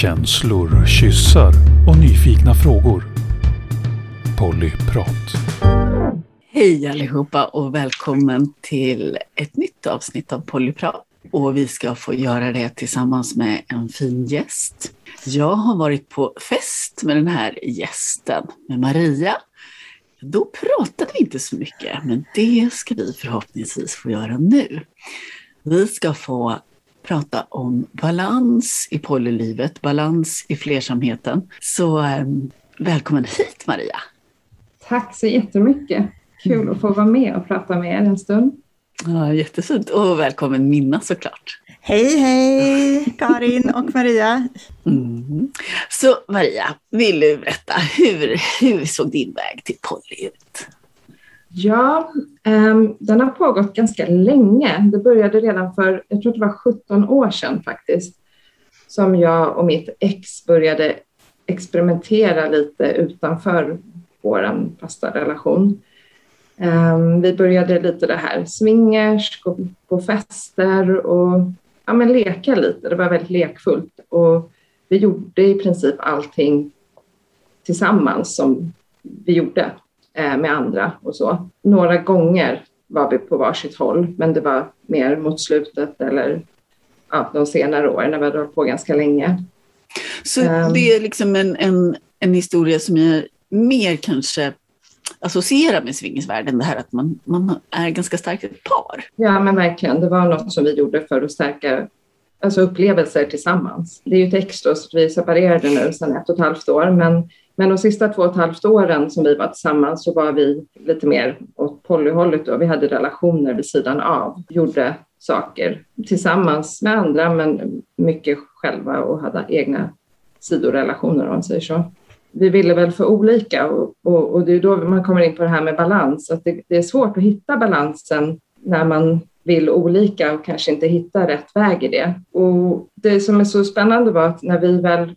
Känslor, kyssar och nyfikna frågor. Pollyprat. Hej allihopa och välkommen till ett nytt avsnitt av Pollyprat. Och vi ska få göra det tillsammans med en fin gäst. Jag har varit på fest med den här gästen, med Maria. Då pratade vi inte så mycket, men det ska vi förhoppningsvis få göra nu. Vi ska få prata om balans i polylivet, balans i flersamheten. Så eh, välkommen hit Maria! Tack så jättemycket! Kul att få vara med och prata med er en stund. Ja, jättefint och välkommen Minna såklart! Hej hej Karin och Maria! Mm. Så Maria, vill du berätta, hur, hur såg din väg till poly ut? Ja, um, den har pågått ganska länge. Det började redan för, jag tror det var 17 år sedan faktiskt, som jag och mitt ex började experimentera lite utanför vår fasta relation. Um, vi började lite det här swingers, gå på fester och ja, men leka lite. Det var väldigt lekfullt och vi gjorde i princip allting tillsammans som vi gjorde med andra och så. Några gånger var vi på varsitt håll, men det var mer mot slutet eller ja, de senare åren när vi hade hållit på ganska länge. Så um, det är liksom en, en, en historia som jag mer kanske associerar med swingersvärlden, det här att man, man är ganska starkt ett par. Ja, men verkligen. Det var något som vi gjorde för att stärka alltså upplevelser tillsammans. Det är ju ett extra, så vi separerade nu sedan ett och ett halvt år, men men de sista två och ett halvt åren som vi var tillsammans så var vi lite mer åt polyhållet då. Vi hade relationer vid sidan av, gjorde saker tillsammans med andra men mycket själva och hade egna sidorelationer om man säger så. Vi ville väl för olika och, och, och det är då man kommer in på det här med balans, att det, det är svårt att hitta balansen när man vill olika och kanske inte hittar rätt väg i det. Och det som är så spännande var att när vi väl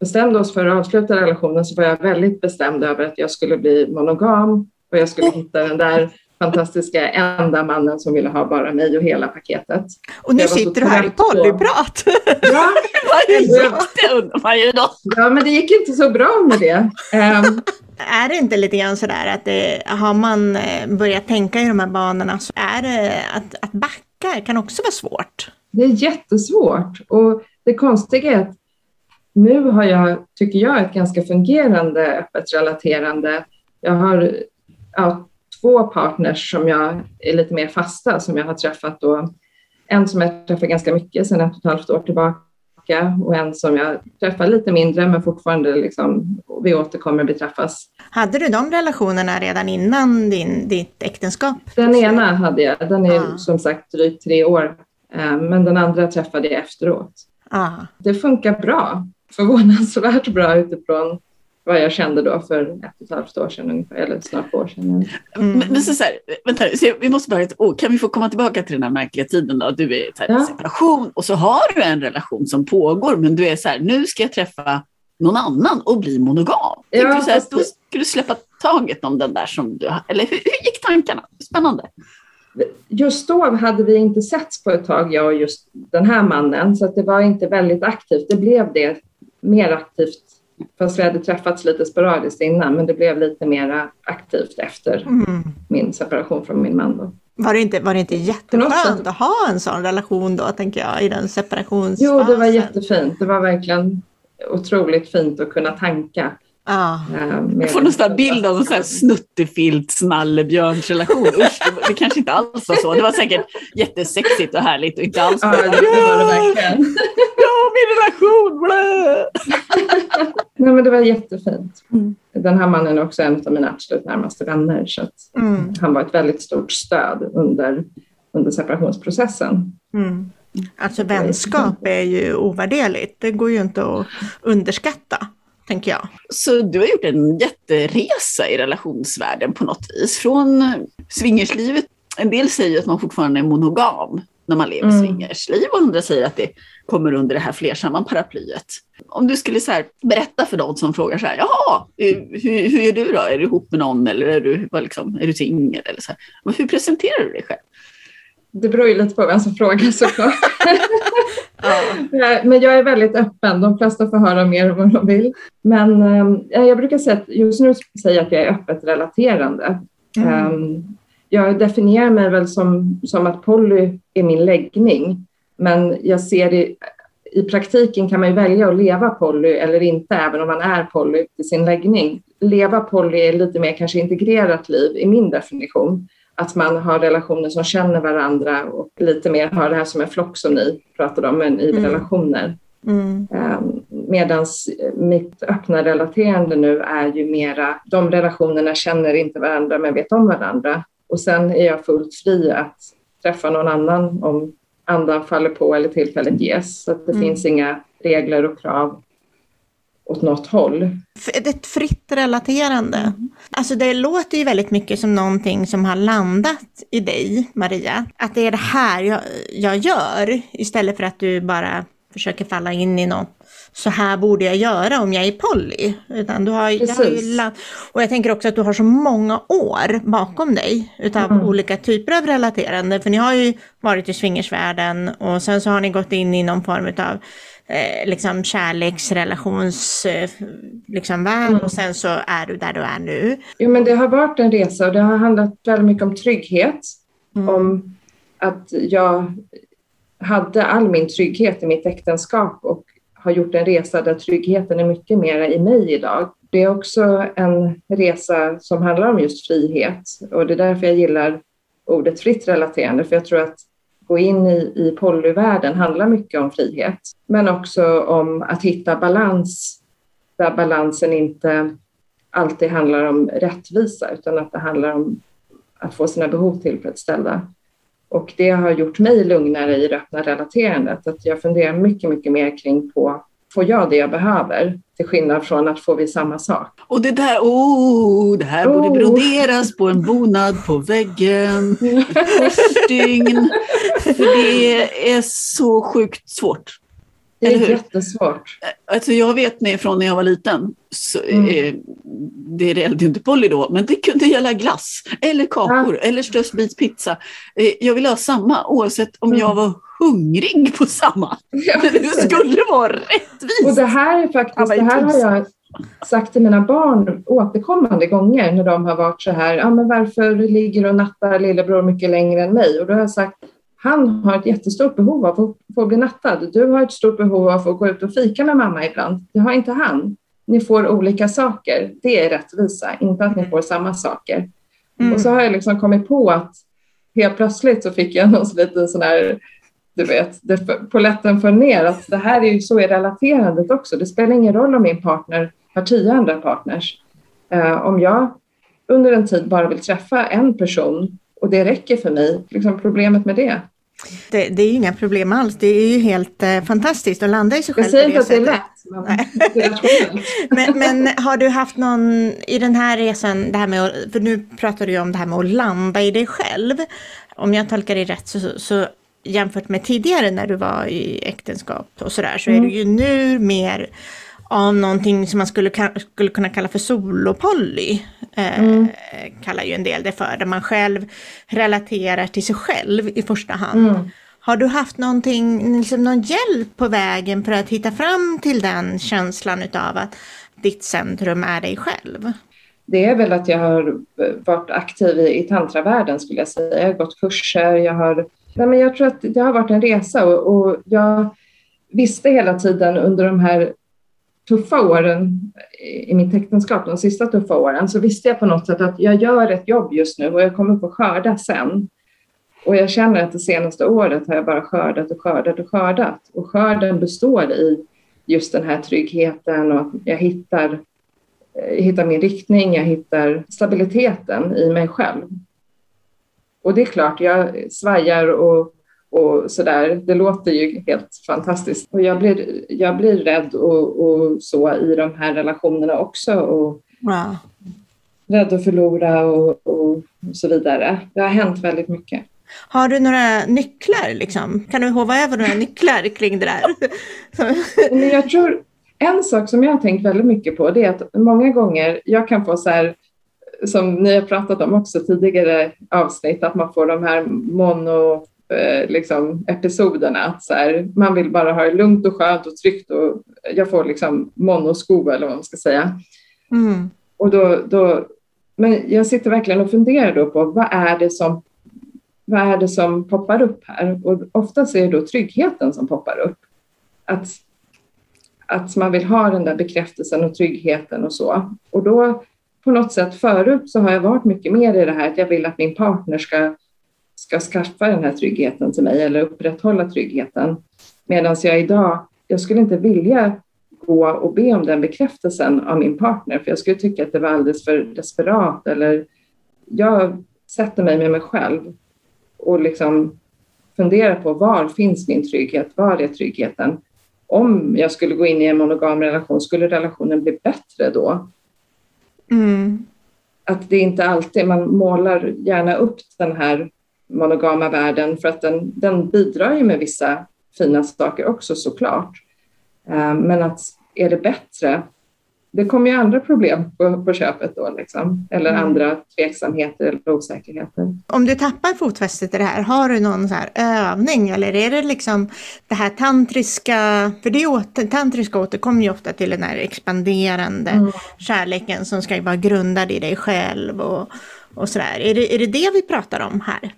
bestämde oss för att avsluta relationen så var jag väldigt bestämd över att jag skulle bli monogam och jag skulle hitta den där fantastiska enda mannen som ville ha bara mig och hela paketet. Och nu sitter du här i polyprat. Ja, det undrar man ju då. Ja, men det gick inte så bra med det. Um, är det inte lite grann sådär att det, har man eh, börjat tänka i de här banorna så är det att, att backa kan också vara svårt? Det är jättesvårt och det konstiga är att nu har jag, tycker jag, ett ganska fungerande öppet relaterande. Jag har ja, två partners som jag är lite mer fasta, som jag har träffat då. En som jag träffar ganska mycket sedan ett och ett halvt år tillbaka och en som jag träffar lite mindre men fortfarande liksom, vi återkommer, vi träffas. Hade du de relationerna redan innan din, ditt äktenskap? Den ena hade jag, den är ah. som sagt drygt tre år, eh, men den andra träffade jag efteråt. Ah. Det funkar bra förvånansvärt bra utifrån vad jag kände då för ett och ett halvt år sedan ungefär, eller snart år sedan. Mm. Men, men så, så här, vänta, så vi måste bara, oh, kan vi få komma tillbaka till den här märkliga tiden då? Du är i ja. separation och så har du en relation som pågår, men du är så här, nu ska jag träffa någon annan och bli monogam. Ja, du så här, då ska du släppa taget om den där som du eller hur, hur gick tankarna? Spännande. Just då hade vi inte setts på ett tag, jag och just den här mannen, så det var inte väldigt aktivt. Det blev det mer aktivt, fast vi hade träffats lite sporadiskt innan, men det blev lite mer aktivt efter mm. min separation från min man. Då. Var det inte, var det inte jätteskönt att ha en sån relation då, tänker jag, i den separationsfasen? Jo, det var jättefint. Det var verkligen otroligt fint att kunna tanka. Ah. Jag får nästan bild av en snuttefilt snallebjörnsrelation. Usch, det, det kanske inte alls var så. Det var säkert jättesexigt och härligt och inte alls det, det var det verkligen. Min relation! Nej, men det var jättefint. Mm. Den här mannen är också en av mina absolut närmaste vänner. Så mm. Han var ett väldigt stort stöd under, under separationsprocessen. Mm. Alltså vänskap är ju ovärderligt. Det går ju inte att underskatta tänker jag. Så du har gjort en jätteresa i relationsvärlden på något vis. Från swingerslivet, en del säger att man fortfarande är monogam när man lever mm. swingersliv och andra säger att det kommer under det här flersamma paraplyet. Om du skulle så berätta för någon som frågar så här, jaha, hur, hur gör du då? Är du ihop med någon eller är du, liksom, är du singel? Eller så här. Hur presenterar du dig själv? Det beror ju lite på vem som frågar såklart. Ja. Men jag är väldigt öppen. De flesta får höra mer vad de vill. Men um, jag brukar säga att just nu säger jag att jag är öppet relaterande. Mm. Jag definierar mig väl som, som att poly är min läggning. Men jag ser det i praktiken kan man välja att leva poly eller inte, även om man är poly i sin läggning. Leva poly är lite mer kanske integrerat liv i min definition. Att man har relationer som känner varandra och lite mer har det här som en flock som ni pratade om, men i mm. relationer. Mm. Ehm, Medan mitt öppna relaterande nu är ju mera, de relationerna känner inte varandra men vet om varandra. Och sen är jag fullt fri att träffa någon annan om andan faller på eller tillfället ges. Så det mm. finns inga regler och krav åt något håll. Ett fritt relaterande. Mm. Alltså det låter ju väldigt mycket som någonting som har landat i dig, Maria. Att det är det här jag, jag gör, istället för att du bara försöker falla in i något så här borde jag göra om jag är poly. Utan du har, har och jag tänker också att du har så många år bakom dig utav mm. olika typer av relaterande. För ni har ju varit i swingersvärlden och sen så har ni gått in i någon form av eh, liksom kärleksrelations eh, liksom värld mm. och sen så är du där du är nu. Jo men det har varit en resa och det har handlat väldigt mycket om trygghet. Mm. Om att jag hade all min trygghet i mitt äktenskap och har gjort en resa där tryggheten är mycket mer i mig idag. Det är också en resa som handlar om just frihet och det är därför jag gillar ordet fritt relaterande, för jag tror att gå in i, i polyvärlden handlar mycket om frihet, men också om att hitta balans där balansen inte alltid handlar om rättvisa utan att det handlar om att få sina behov tillfredsställda. Och det har gjort mig lugnare i det öppna relaterandet, att jag funderar mycket, mycket mer kring på får jag det jag behöver? Till skillnad från att får vi samma sak. Och det där, oh, det här oh. borde broderas på en bonad på väggen korsstygn. För det är så sjukt svårt. Det är jättesvårt. Alltså jag vet från när jag var liten, så, mm. eh, det gällde inte Polly då, men det kunde gälla glass eller kakor ja. eller stösbitspizza. Eh, jag ville ha samma oavsett om mm. jag var hungrig på samma. Ja, det skulle vara rättvist. Och det här är faktiskt, det här har jag sagt till mina barn återkommande gånger när de har varit så här, ja men varför ligger och nattar lillebror mycket längre än mig? Och då har jag sagt, han har ett jättestort behov av att få bli nattad. Du har ett stort behov av att gå ut och fika med mamma ibland. Det har inte han. Ni får olika saker. Det är rättvisa, inte att ni får samma saker. Mm. Och så har jag liksom kommit på att helt plötsligt så fick jag någon liten sån här, du vet, poletten föll ner. Att det här är ju så i relaterandet också. Det spelar ingen roll om min partner har tio andra partners. Uh, om jag under en tid bara vill träffa en person och det räcker för mig. Liksom problemet med det. Det, det är ju inga problem alls. Det är ju helt eh, fantastiskt att landa i sig själv. Jag säger inte att det är lätt. Men, men, men, har du haft någon i den här resan, det här med för nu pratar du ju om det här med att landa i dig själv. Om jag tolkar det rätt så, så jämfört med tidigare när du var i äktenskap och sådär så mm. är du ju nu mer av någonting som man skulle, skulle kunna kalla för solopolly. Eh, mm. Kallar ju en del det för, där man själv relaterar till sig själv i första hand. Mm. Har du haft någonting, liksom någon hjälp på vägen för att hitta fram till den känslan utav att ditt centrum är dig själv? Det är väl att jag har varit aktiv i, i tantravärlden skulle jag säga. Jag har gått kurser, jag har... Nej men jag tror att det har varit en resa och, och jag visste hela tiden under de här tuffa åren i mitt äktenskap, de sista tuffa åren, så visste jag på något sätt att jag gör ett jobb just nu och jag kommer få skörda sen. Och jag känner att det senaste året har jag bara skördat och skördat och skördat. Och skörden består i just den här tryggheten och att jag hittar, jag hittar min riktning, jag hittar stabiliteten i mig själv. Och det är klart, jag svajar och och så där. Det låter ju helt fantastiskt. Och jag blir, jag blir rädd och, och så i de här relationerna också. Och wow. Rädd att förlora och, och, så vidare. Det har hänt väldigt mycket. Har du några nycklar? Liksom? Kan du hova över några nycklar kring det där? Men jag tror en sak som jag har tänkt väldigt mycket på det är att många gånger jag kan få så här som ni har pratat om också tidigare avsnitt, att man får de här mono eh, liksom, episoderna. Att så här, man vill bara ha det lugnt och skönt och tryggt och jag får liksom monosko eller vad man ska säga. Mm. Och då, då, men jag sitter verkligen och funderar då på vad är det som vad är det som poppar upp här? Och oftast är det då tryggheten som poppar upp. Att, att man vill ha den där bekräftelsen och tryggheten och så. Och då på något sätt förut så har jag varit mycket mer i det här att jag vill att min partner ska, ska skaffa den här tryggheten till mig eller upprätthålla tryggheten. Medan jag idag, jag skulle inte vilja gå och be om den bekräftelsen av min partner för jag skulle tycka att det var alldeles för desperat eller jag sätter mig med mig själv och liksom funderar på var finns min trygghet, var är tryggheten? Om jag skulle gå in i en monogam relation, skulle relationen bli bättre då? Mm. Att det inte alltid, man målar gärna upp den här monogama världen för att den, den bidrar ju med vissa fina saker också såklart. Eh, men att är det bättre? Det kommer ju andra problem på, på köpet då, liksom. eller Mm. andra tveksamheter eller osäkerheter. Om du tappar fotfästet i det här, har du någon så här övning eller är det liksom det här tantriska, för det åter, tantriska återkommer ju ofta till den här expanderande Mm. kärleken som ska vara grundad i dig själv och, och sådär. Är det, är det det vi pratar om här?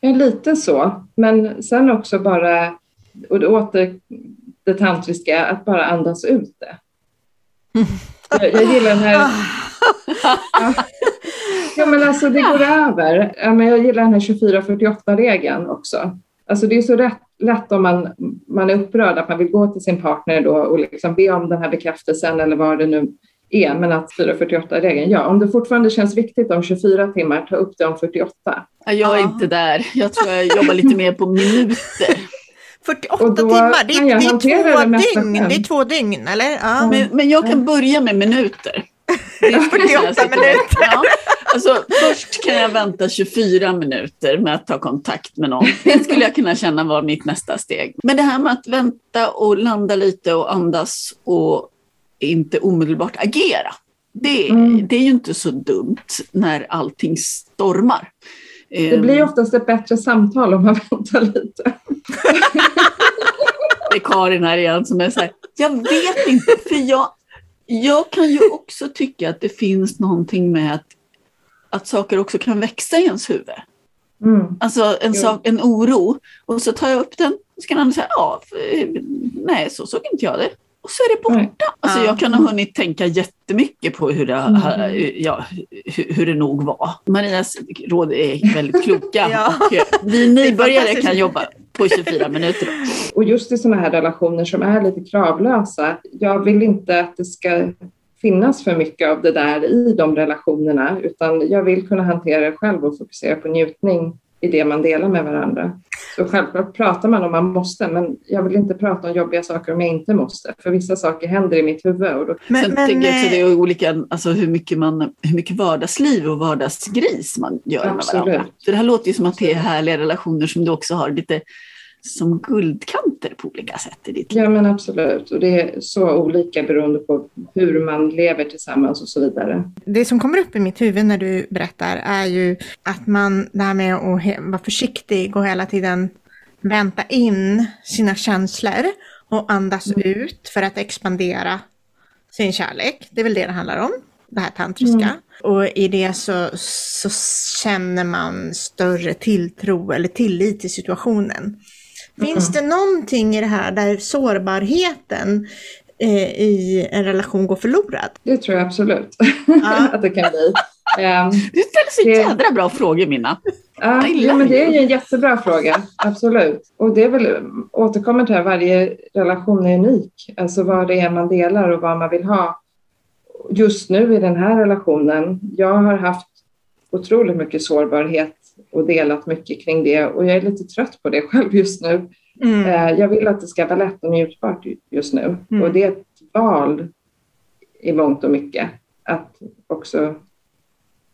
Ja, lite så. Men sen också bara, och det åter det tantriska, att bara andas ut det. Jag, jag gillar den här... Ja. ja, men alltså det går över. Ja, men jag gillar den här 24-48-regeln också. Alltså det är så rätt, lätt om man, man är upprörd att man vill gå till sin partner då och liksom be om den här bekräftelsen eller vad det nu är. Men att 4-48-regeln, ja, om det fortfarande känns viktigt om 24 timmar, ta upp det om 48. Ja, Jag är Ja. inte där. Jag tror jag jobbar lite mer på minuter. 48 Och då timmar, det det är två det dygn. Det är två dygn, eller? Ja. Men, men jag kan börja med minuter. Det skulle jag 48 säga. minuter. Ja. Alltså, först kan jag vänta 24 minuter med att ta kontakt med någon. Det skulle jag kunna känna var mitt nästa steg. Men det här med att vänta och landa lite och andas och inte omedelbart agera. Det, Mm. det är ju inte så dumt när allting stormar. Det blir Ehm, oftast ett bättre samtal om man väntar lite. det är Karin här igen som är så här, jag vet inte, för jag, jag kan ju också tycka att det finns någonting med att, att saker också kan växa i ens huvud. Mm. Alltså en, sak, en oro och så tar jag upp den och så kan han säga, ja, för, nej så såg inte jag det. Och så är det borta. Nej. Alltså Ja. jag kan ha hunnit tänka jättemycket på hur det, Mm. ja, hur, hur det nog var. Marias råd är väldigt kloka. Ja. och eh, vi nybörjare kan jobba på 24 minuter. Och just i sådana här relationer som är lite kravlösa, jag vill inte att det ska finnas för mycket av det där i de relationerna, utan jag vill kunna hantera det själv och fokusera på njutning i det man delar med varandra. Så självklart pratar man om man måste, men jag vill inte prata om jobbiga saker om jag inte måste, för vissa saker händer i mitt huvud. Och då, Men, Sen men, tänker jag också eh, det är olika, alltså hur mycket, man, hur mycket vardagsliv och vardagsgris man gör med Absolut. varandra. För det här låter ju som att det är härliga relationer som du också har lite som guldkanter på olika sätt i ditt liv. ja, men absolut. Och det är så olika beroende på hur man lever tillsammans och så vidare. Det som kommer upp i mitt huvud när du berättar är ju att man, det här med att vara försiktig och hela tiden vänta in sina känslor och andas ut för att expandera sin kärlek. Det är väl det det handlar om, det här tantriska. Och i det så, så känner man större tilltro eller tillit till situationen. Finns det någonting i det här där sårbarheten eh, i en relation går förlorad? Det tror jag absolut Ja. att det kan bli. Ehm, Du ställer så Det- jädra bra frågor Minna. Ja, I ja, men det är ju en jättebra fråga, absolut. Och det är väl, återkommer till att varje relation är unik, alltså vad det är man delar och vad man vill ha. Just nu i den här relationen, jag har haft otroligt mycket sårbarhet och delat mycket kring det och jag är lite trött på det själv just nu. Mm. Eh, Jag vill att det ska vara lätt och njutbart ju- just nu Mm. och det är ett val i mångt och mycket att också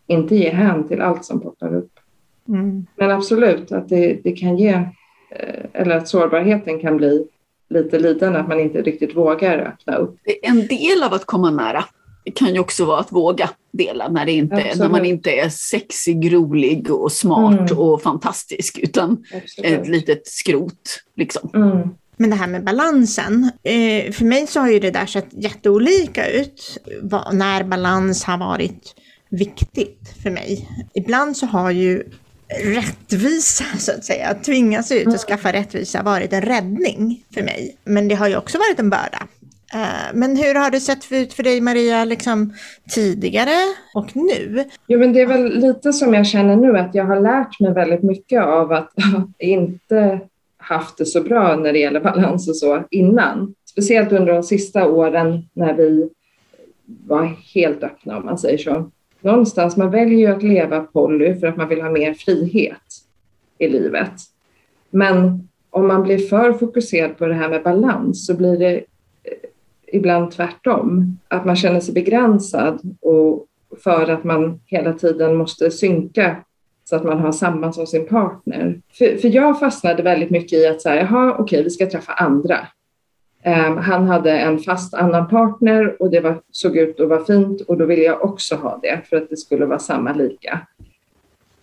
inte ge hän till allt som poppar upp. Mm. Men absolut att det, det kan ge, eh, eller att sårbarheten kan bli lite lidande, att man inte riktigt vågar öppna upp. Det är en del av att komma nära. Det kan ju också vara att våga dela när, det inte, när man inte är sexig, rolig och smart mm. och fantastisk utan Absolut. ett litet skrot. Liksom. Mm. Men det här med balansen, eh, för mig så har ju det där sett jätteolika ut när balans har varit viktigt för mig. Ibland så har ju rättvisa, så att säga, att tvingas ut och skaffa rättvisa varit en räddning för mig. Men det har ju också varit en börda. Eh, men hur har det sett ut för dig Maria, liksom tidigare och nu? Jo, men det är väl lite som jag känner nu, att jag har lärt mig väldigt mycket av att inte haft det så bra när det gäller balans och så innan. Speciellt under de sista åren när vi var helt öppna om man säger så. Någonstans, man väljer ju att leva poly för att man vill ha mer frihet i livet. Men om man blir för fokuserad på det här med balans så blir det ibland tvärtom. Att man känner sig begränsad och för att man hela tiden måste synka så att man har samma som sin partner. För, för jag fastnade väldigt mycket i att säga, jaha, okej, okay, vi ska träffa andra. Um, han hade en fast annan partner och det var, såg ut att vara fint och då ville jag också ha det för att det skulle vara samma lika.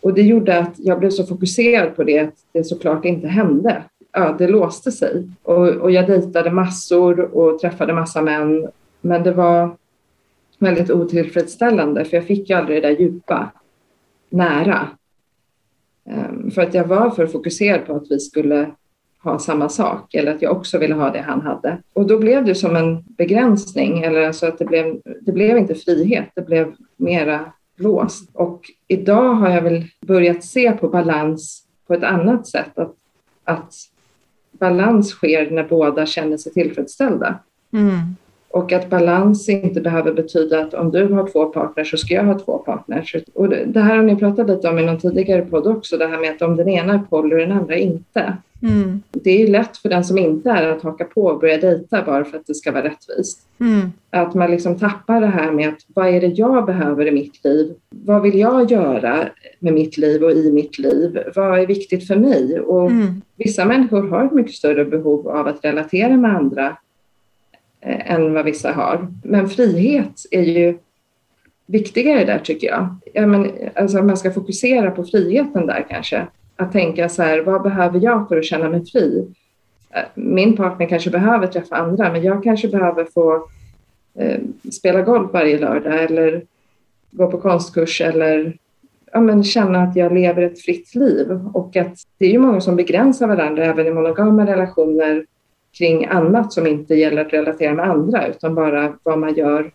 Och det gjorde att jag blev så fokuserad på det att det såklart inte hände ja, det låste sig. Och, och jag dejtade massor och träffade massa män. Men det var väldigt otillfredsställande för jag fick ju aldrig det där djupa, nära. Ehm, för att jag var för fokuserad på att vi skulle ha samma sak eller att jag också ville ha det han hade. Och då blev det som en begränsning, eller alltså att det blev, det blev inte frihet, det blev mera låst. Och idag har jag väl börjat se på balans på ett annat sätt, att, att balans sker när båda känner sig tillfredsställda. Mm. Och att balans inte behöver betyda att om du har två partners så ska jag ha två partners. Och det här har ni pratat lite om i någon tidigare podd också, det här med att om den ena är poly och den andra inte. Mm. Det är lätt för den som inte är att haka på och börja dejta bara för att det ska vara rättvist. Mm. Att man liksom tappar det här med att vad är det jag behöver i mitt liv? Vad vill jag göra med mitt liv och i mitt liv? Vad är viktigt för mig? Och mm. Vissa människor har ett mycket större behov av att relatera med andra eh, än vad vissa har. Men frihet är ju viktigare där tycker jag. Ja, men, alltså, man ska fokusera på friheten där kanske att tänka så här, vad behöver jag för att känna mig fri? Eh, min partner kanske behöver träffa andra, men jag kanske behöver få eh, spela golf varje lördag eller gå på konstkurs eller ja, men känna att jag lever ett fritt liv. Och att det är ju många som begränsar varandra även i monogama relationer kring annat som inte gäller att relatera med andra utan bara vad man gör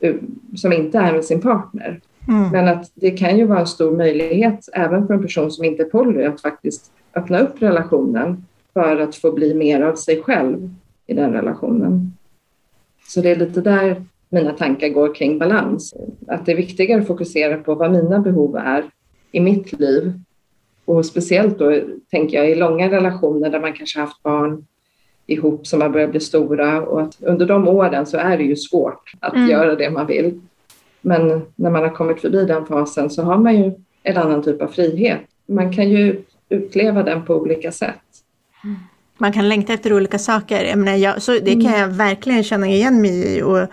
eh, som inte är med sin partner. Mm. Men att det kan ju vara en stor möjlighet även för en person som inte är poly att faktiskt öppna upp relationen för att få bli mer av sig själv i den relationen. Så det är lite där mina tankar går kring balans. Att det är viktigare att fokusera på vad mina behov är i mitt liv. Och speciellt då tänker jag i långa relationer där man kanske haft barn ihop som har börjat bli stora och att under de åren så är det ju svårt att mm. göra det man vill. Men när man har kommit förbi den fasen så har man ju en annan typ av frihet. Man kan ju utleva den på olika sätt. Man kan längta efter olika saker. Jag menar, jag, så det kan jag verkligen känna igen mig i. Och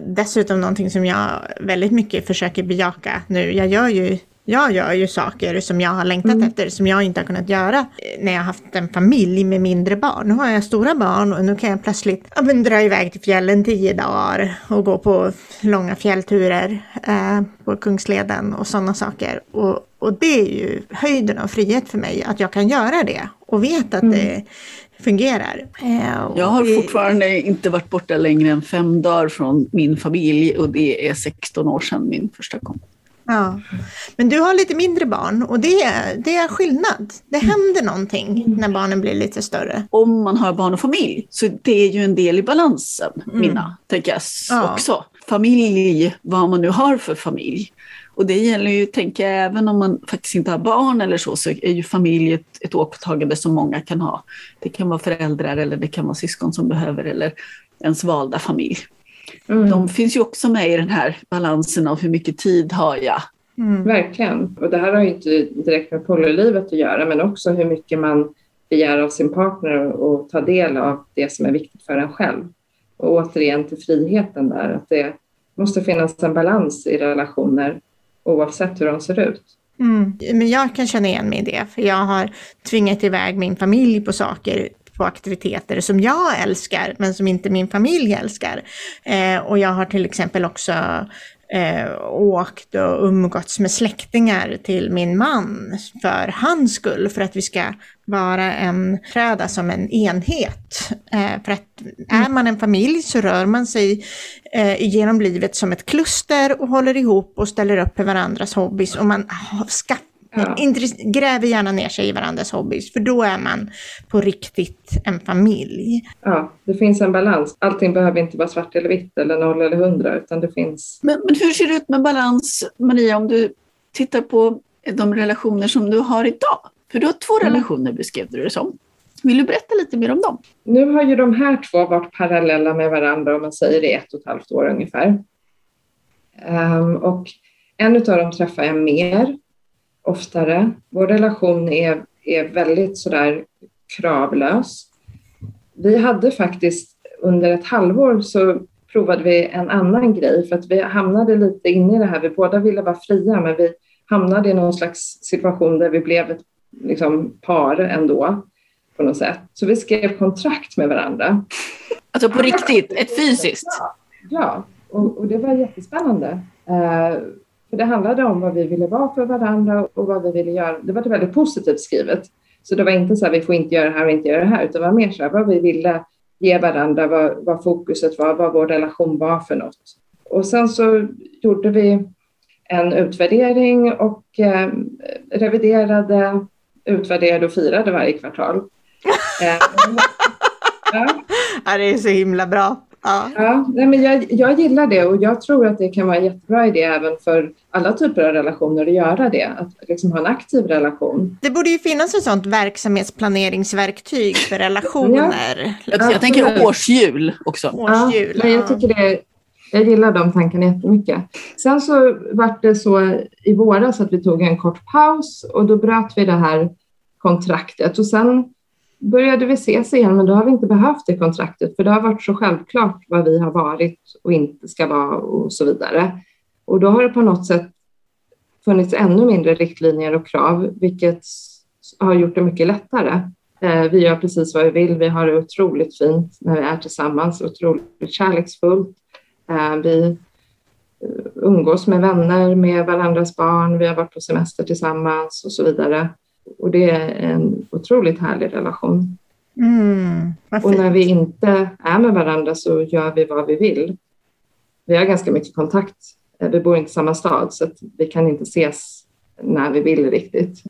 dessutom någonting som jag väldigt mycket försöker bejaka nu. Jag gör ju jag gör ju saker som jag har längtat mm. efter, som jag inte har kunnat göra när jag har haft en familj med mindre barn. Nu har jag stora barn och nu kan jag plötsligt ja, men, dra iväg till fjällen tio dagar och gå på långa fjällturer eh, på Kungsleden och sådana saker. Och, och det är ju höjden av frihet för mig, att jag kan göra det och vet att mm. det fungerar. Eh, jag har fortfarande inte varit borta längre än fem dagar från min familj och det är 16 år sedan min första kom. Ja. Men du har lite mindre barn och det, det är skillnad. Det händer någonting när barnen blir lite större. Om man har barn och familj så det är ju en del i balansen, mm. mina, tänker jag ja. också. Familj, vad man nu har för familj. Och det gäller ju, tänker jag, även om man faktiskt inte har barn eller så, så är ju familj ett, ett åtagande som många kan ha. Det kan vara föräldrar eller det kan vara syskon som behöver eller ens valda familj. Mm. De finns ju också med i den här balansen av hur mycket tid har jag. Mm. Verkligen. Och det här har ju inte direkt med polylivet att göra, men också hur mycket man begär av sin partner och ta del av det som är viktigt för en själv. Och återigen till friheten där, att det, måste finnas en balans i relationer oavsett hur de ser ut. Mm. Men jag kan känna igen mig i det, för jag har tvingat iväg min familj på saker på aktiviteter som jag älskar, men som inte min familj älskar. Eh, och jag har till exempel också eh, åkt och umgåtts med släktingar till min man för hans skull, för att vi ska vara en, träda som en enhet. Eh, för att är man en familj så rör man sig eh, genom livet som ett kluster och håller ihop och ställer upp för varandras hobbys och man skaffar Ja. Gräver gärna ner sig i varandras hobbys, för då är man på riktigt en familj. Ja, det finns en balans. Allting behöver inte vara svart eller vitt eller noll eller hundra, utan det finns... Men, men hur ser det ut med balans, Maria, om du tittar på de relationer som du har idag? För du har två mm. relationer beskrev du det som. Vill du berätta lite mer om dem? Nu har ju de här två varit parallella med varandra om man säger det ett och ett halvt år ungefär. Um, och en av dem träffar jag mer oftare. Vår relation är, är väldigt sådär kravlös. Vi hade faktiskt under ett halvår så provade vi en annan grej för att vi hamnade lite inne i det här. Vi båda ville vara fria men vi hamnade i någon slags situation där vi blev ett liksom, par ändå på något sätt. Så vi skrev kontrakt med varandra. Alltså på riktigt, ett fysiskt? Ja, ja. Och, och det var jättespännande. Uh, för det handlade om vad vi ville vara för varandra och vad vi ville göra. Det var väldigt positivt skrivet. Så det var inte så här, vi får inte göra det här och inte göra det här, utan det var mer så här, vad vi ville ge varandra, vad, vad fokuset var, vad vår relation var för något. Och sen så gjorde vi en utvärdering och eh, reviderade, utvärderade och firade varje kvartal. Eh, ja. ja, det är så himla bra. Ja. ja nej, men jag, jag gillar det och jag tror att det kan vara en jättebra idé även för alla typer av relationer att göra det, att liksom ha en aktiv relation. Det borde ju finnas ett sådant verksamhetsplaneringsverktyg för relationer. Ja, jag, jag tänker årsjul också. Årsjul, ja, jag tycker det jag gillar de tankarna jättemycket. Sen så var det så i våras att vi tog en kort paus och då bröt vi det här kontraktet och sen började vi ses igen, men då har vi inte behövt det kontraktet, för det har varit så självklart vad vi har varit och inte ska vara och så vidare. Och då har det på något sätt funnits ännu mindre riktlinjer och krav, vilket har gjort det mycket lättare. Eh, vi gör precis vad vi vill. Vi har det otroligt fint när vi är tillsammans, otroligt kärleksfullt. Eh, vi eh, umgås med vänner, med varandras barn. Vi har varit på semester tillsammans och så vidare. Och det är en otroligt härlig relation. Mm, och när vi inte är med varandra så gör vi vad vi vill. Vi har ganska mycket kontakt. Eh, vi bor inte i samma stad så att vi kan inte ses när vi vill riktigt.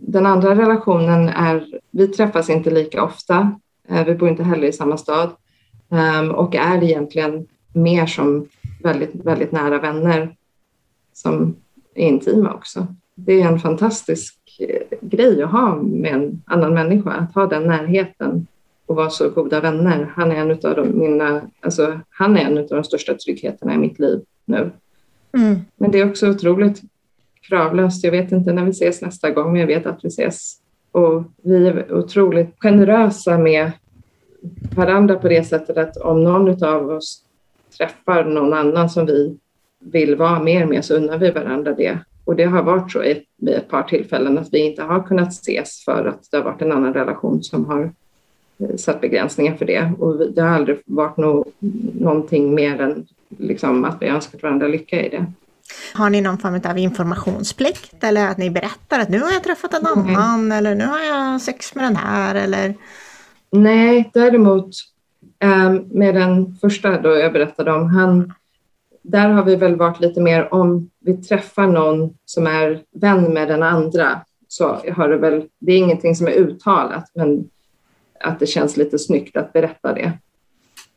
Den andra relationen är, vi träffas inte lika ofta. Eh, vi bor inte heller i samma stad ehm, och är egentligen mer som väldigt, väldigt nära vänner som är intima också. Det är en fantastisk grej att ha med en annan människa, att ha den närheten och vara så goda vänner. Han är en av de, mina, alltså, han är en av de största tryggheterna i mitt liv nu. Mm. Men det är också otroligt kravlöst. Jag vet inte när vi ses nästa gång, men jag vet att vi ses. Och vi är otroligt generösa med varandra på det sättet att om någon av oss träffar någon annan som vi vill vara mer med så unnar vi varandra det. Och det har varit så vid ett par tillfällen att vi inte har kunnat ses för att det har varit en annan relation som har eh, satt begränsningar för det. Och det har aldrig varit no någonting mer än liksom att vi önskat varandra lycka i det. Har ni någon form av informationsplikt eller att ni berättar att nu har jag träffat en annan mm. eller nu har jag sex med den här eller? Nej, däremot eh, med den första då jag berättade om, han där har vi väl varit lite mer om vi träffar någon som är vän med den andra så har det väl, det är ingenting som är uttalat men att det känns lite snyggt att berätta det.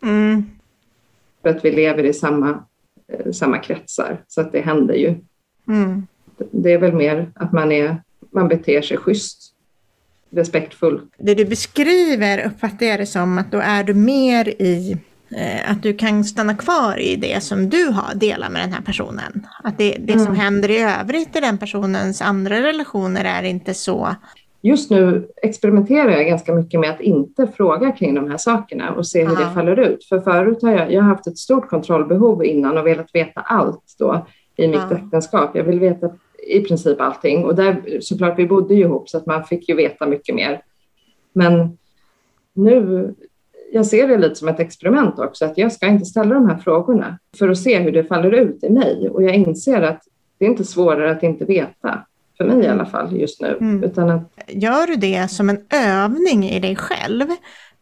Mm. För att vi lever i samma, eh, samma kretsar så att det händer ju. Mm. Det är väl mer att man, är, man beter sig schysst, respektfullt. Det du beskriver uppfattar jag det som att då är du mer i att du kan stanna kvar i det som du har delat med den här personen. Att det, det mm. som händer i övrigt i den personens andra relationer är inte så just nu experimenterar jag ganska mycket med att inte fråga kring de här sakerna och se hur Aha. det faller ut. För förut har jag, jag har haft ett stort kontrollbehov innan och velat veta allt då i mitt Ja. äktenskap. Jag vill veta i princip allting och där såklart vi bodde ju ihop så att man fick ju veta mycket mer. Men nu, jag ser det lite som ett experiment också, att jag ska inte ställa de här frågorna för att se hur det faller ut i mig. Och jag inser att det är inte svårare att inte veta, för mig i alla fall just nu. Mm. Utan att, Gör du det som en övning i dig själv?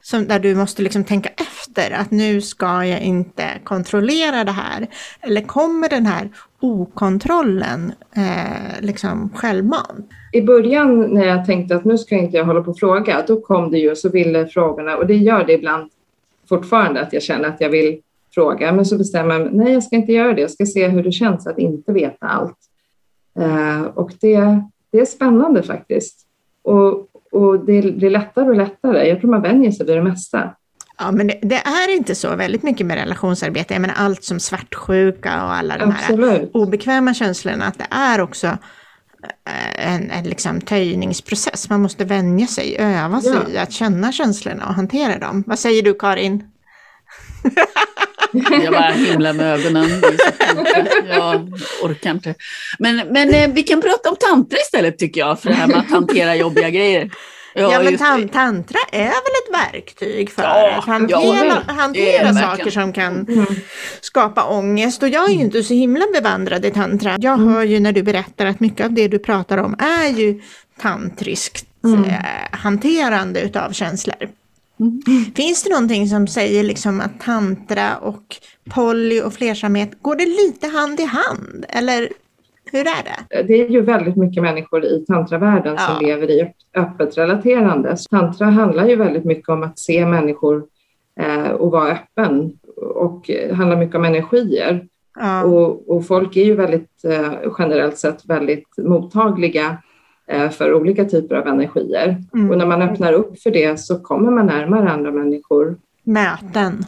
Som, där du måste liksom tänka efter att nu ska jag inte kontrollera det här. Eller kommer den här okontrollen eh, liksom självmant? I början när jag tänkte att nu ska inte jag hålla på och fråga, då kom det ju och så ville frågorna, och det gör det ibland fortfarande att jag känner att jag vill fråga, men så bestämmer jag mig, nej jag ska inte göra det, jag ska se hur det känns att inte veta allt. Eh, och det, det är spännande faktiskt. Och, och det blir lättare och lättare. Jag tror man vänjer sig vid det mesta. Ja, men det, det är inte så väldigt mycket med relationsarbete. Jag menar allt som svartsjuka och alla de här Absolut. obekväma känslorna, att det är också eh, en, en liksom töjningsprocess. Man måste vänja sig, öva sig Ja. i att känna känslorna och hantera dem. Vad säger du Karin? Jag bara himlar med ögonen. Jag orkar inte. Men, men eh, vi kan prata om tantra istället tycker jag, för det här med att hantera jobbiga grejer. Ja, men just tan- tantra är väl ett verktyg för Ja, att hantera, ja, hantera saker som kan Mm. skapa ångest. Och jag är ju inte så himla bevandrad i tantra. Jag Mm. hör ju när du berättar att mycket av det du pratar om är ju tantriskt Mm. eh, hanterande utav känslor. Mm. Finns det någonting som säger liksom att tantra och poly och flersamhet, går det lite hand i hand? Eller hur är det? det är ju väldigt mycket människor i tantravärlden som Ja. lever i öppet relaterande. Tantra handlar ju väldigt mycket om att se människor eh, och vara öppen och eh, handlar mycket om energier. Ja. Och, och folk är ju väldigt eh, generellt sett väldigt mottagliga eh, för olika typer av energier. Mm. Och när man öppnar upp för det så kommer man närmare andra människor. Möten.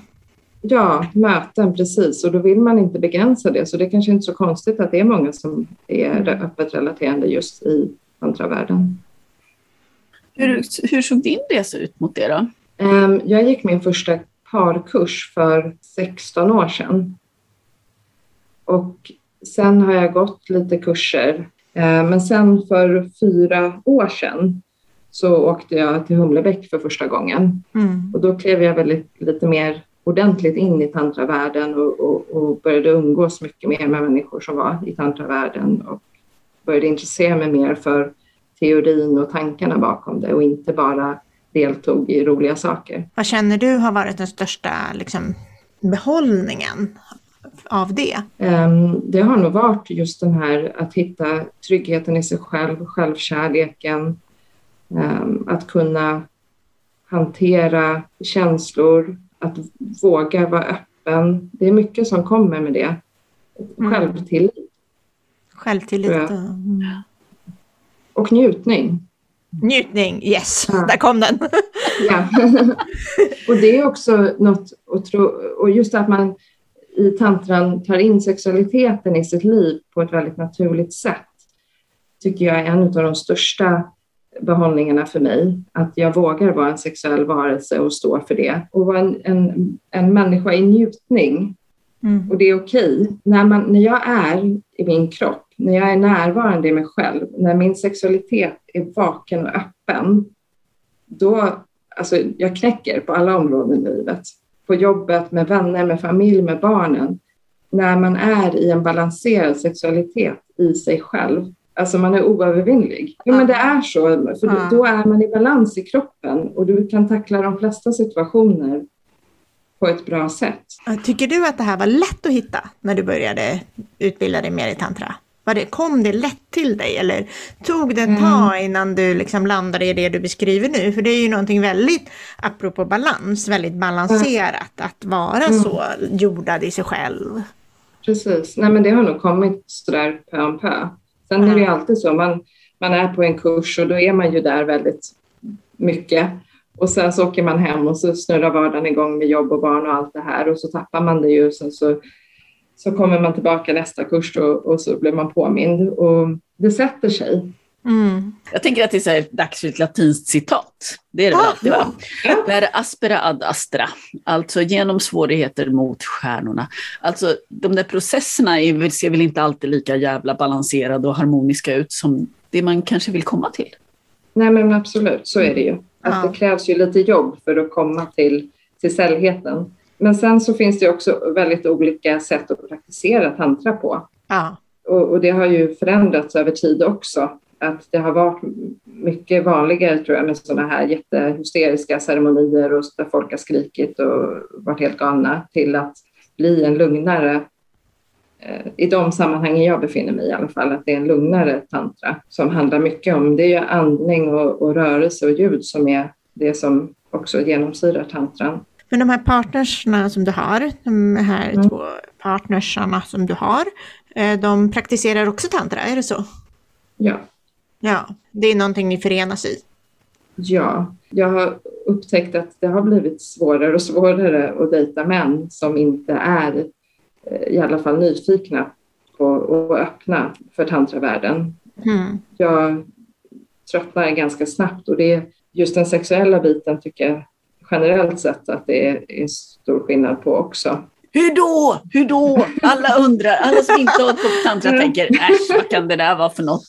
Ja, möten precis. Och då vill man inte begränsa det. Så det är kanske inte så konstigt att det är många som är öppet relaterande just i tantravärlden. Hur, hur såg din resa ut mot det då? Ehm, Jag gick min första parkurs för 16 år sedan. Och sen har jag gått lite kurser. Ehm, Men sen för fyra år sedan så åkte jag till Humlebäck för första gången. Mm. Och då klev jag väldigt, lite mer ordentligt in i tantravärlden och, och, och började umgås mycket mer med människor som var i tantravärlden och började intressera mig mer för teorin och tankarna bakom det och inte bara deltog i roliga saker. Vad känner du har varit den största liksom, behållningen av det? Ehm, Det har nog varit just den här att hitta tryggheten i sig själv, självkärleken, ehm, att kunna hantera känslor, att våga vara öppen. Det är mycket som kommer med det. Mm. Självtillit Självtillit mm. och njutning. njutning. Yes, Ja. där kom den. Ja. och det är också något att tro, och just att man i tantran tar in sexualiteten i sitt liv på ett väldigt naturligt sätt tycker jag är en av de största behållningarna för mig. Att jag vågar vara en sexuell varelse och stå för det. Och vara en, en, en människa i njutning. Mm. Och det är okej. När, man, när jag är i min kropp, när jag är närvarande i mig själv, när min sexualitet är vaken och öppen, då, alltså jag knäcker på alla områden i livet. På jobbet, med vänner, med familj, med barnen. När man är i en balanserad sexualitet i sig själv, alltså man är oövervinnlig. Jo, men det är så, för då är man i balans i kroppen och du kan tackla de flesta situationer på ett bra sätt. Tycker du att det här var lätt att hitta när du började utbilda dig mer i tantra? Var det, kom det lätt till dig eller tog det ett tag innan du liksom landade i det du beskriver nu? För det är ju någonting väldigt, apropå balans, väldigt balanserat att vara så jordad i sig själv. Precis. Nej, men det har nog kommit sådär pö om pö. Sen är det ju alltid så, man, man är på en kurs och då är man ju där väldigt mycket. Och sen så åker man hem och så snurrar vardagen igång med jobb och barn och allt det här och så tappar man det ju. Sen så, så kommer man tillbaka nästa kurs och, och så blir man påmind. Och det sätter sig. Mm. Jag tänker att det är så här, dags för ett latinskt citat. Det är det väl Ah, alltid va? Per aspera ad astra, alltså genom svårigheter mot stjärnorna. Alltså de där processerna är, väl- ser väl inte alltid lika jävla balanserade och harmoniska ut som det man kanske vill komma till. Nej men absolut, så är det ju. Att Ja. Det krävs ju lite jobb för att komma till, till sällheten. Men sen så finns det också väldigt olika sätt att praktisera tantra på. Ja. Och, och det har ju förändrats över tid också. Att det har varit mycket vanligare tror jag med sådana här jättehysteriska ceremonier och där folk har skrikit och varit helt galna till att bli en lugnare eh, i de sammanhangen jag befinner mig i alla fall, att det är en lugnare tantra som handlar mycket om, det är ju andning och, och rörelse och ljud som är det som också genomsyrar tantran. Men de här partnersna som du har, de här Mm. två partnersarna som du har, eh, de praktiserar också tantra, är det så? Ja. Ja, det är någonting ni förenas i. Ja, jag har upptäckt att det har blivit svårare och svårare att dejta män som inte är eh, i alla fall nyfikna på och öppna för tantravärlden. Mm. Jag tröttnar ganska snabbt och det är just den sexuella biten tycker jag generellt sett att det är, är stor skillnad på också. Hur då? Hur då? Alla undrar, alla som inte har med tantra tänker, äsch vad kan det där vara för något?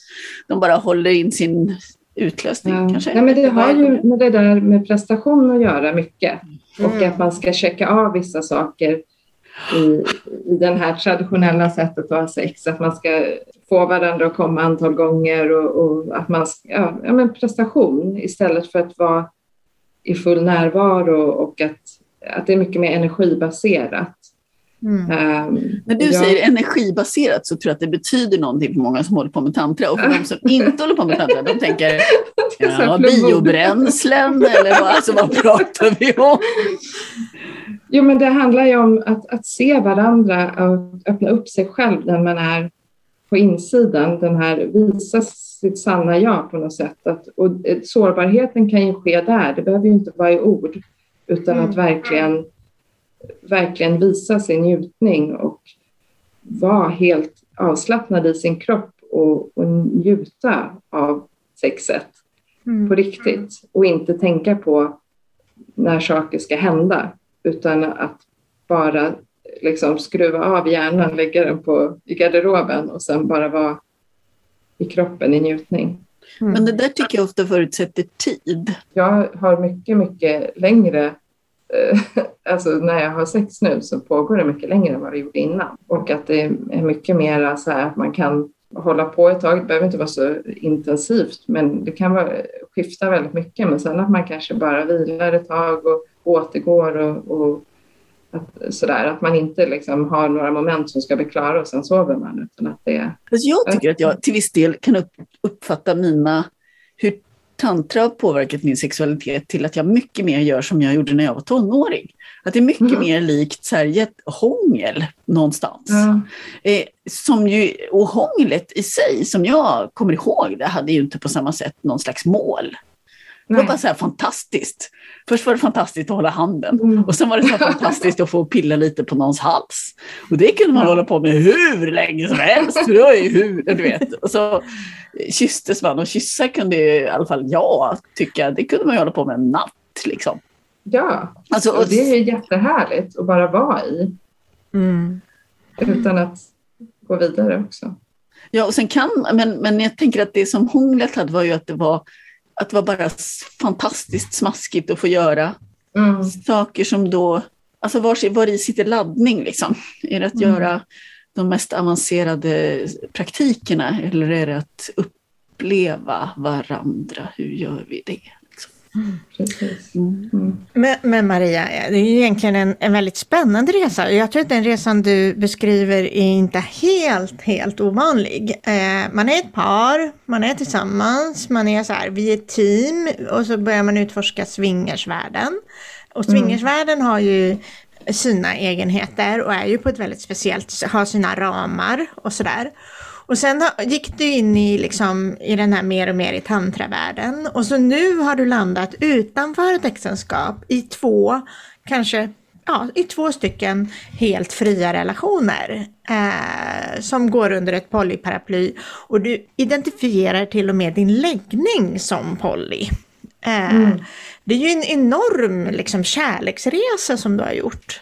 De bara håller in sin utlösning Ja. kanske. Nej, men det har ju med det där med prestation att göra mycket. Och Mm. att man ska checka av vissa saker i, i den här traditionella sättet att ha sex. Att man ska få varandra att komma antal gånger och, och att man ska, ja, ja, men prestation istället för att vara i full närvaro och att, att det är mycket mer energibaserat. Mm. Ehm, När du jag- säger energibaserat så tror jag att det betyder någonting för många som håller på med tantra. Och för de som inte håller på med tantra, de tänker ja, biobränslen eller vad, alltså, vad pratar vi om? Jo, men det handlar ju om att, att se varandra och öppna upp sig själv när man är på insidan. Den här visa sitt sanna jag på något sätt. Att, och eh, sårbarheten kan ju ske där. Det behöver ju inte vara i ord utan att verkligen, verkligen visa sin njutning och vara helt avslappnad i sin kropp och, och njuta av sexet Mm. på riktigt och inte tänka på när saker ska hända utan att bara liksom skruva av hjärnan, lägga den på, i garderoben och sen bara vara i kroppen i njutning. Mm. Men det där tycker jag ofta förutsätter tid. Jag har mycket, mycket längre Eh, alltså när jag har sex nu så pågår det mycket längre än vad det gjorde innan. Och att det är mycket mer så här att man kan hålla på ett tag. Det behöver inte vara så intensivt, men det kan vara, skifta väldigt mycket. Men sen att man kanske bara vilar ett tag och återgår och, och att, sådär. Att man inte liksom har några moment som ska bli klara och sen sover man. Utan att det. Alltså jag tycker att jag till viss del kan uppfatta mina, hur tantra har påverkat min sexualitet till att jag mycket mer gör som jag gjorde när jag var tonåring. Att det är mycket Mm. mer likt så här, hångel någonstans. Ja. Eh, som ju, och hånglet i sig, som jag kommer ihåg det, hade ju inte på samma sätt någon slags mål. Det var bara så här fantastiskt. Först var det fantastiskt att hålla handen Mm. och sen var det så fantastiskt att få pilla lite på någons hals. Och det kunde man Ja. hålla på med hur länge som helst. Det var ju hur, du vet. Och så kysstes man och kyssa kunde ju, i alla fall jag tycka, det kunde man ju hålla på med en natt liksom. Ja, Alltså, och det är ju jättehärligt att bara vara i Mm. utan att gå vidare också. Ja, och sen kan, men, men jag tänker att det som hånglet hade var ju att det var, att det var bara fantastiskt smaskigt att få göra Mm. saker som då, alltså var, var i sitter laddning liksom? Är det att Mm. göra de mest avancerade praktikerna eller är det att uppleva varandra? Hur gör vi det? Precis. Mm. Mm. Men, men Maria, det är ju egentligen en, en väldigt spännande resa. Jag tror att den resan du beskriver är inte helt, helt ovanlig. Eh, man är ett par, man är tillsammans, man är så här, vi är ett team och så börjar man utforska swingersvärlden. Och swingersvärlden har ju sina egenheter och är ju på ett väldigt speciellt, har sina ramar och sådär. Och sen gick du in i, liksom, i den här mer och mer i tantravärlden. Och så nu har du landat utanför ett äktenskap i två, kanske ja, i två stycken helt fria relationer eh, som går under ett polyparaply. Och du identifierar till och med din läggning som poly. Eh, mm. Det är ju en enorm liksom, kärleksresa som du har gjort.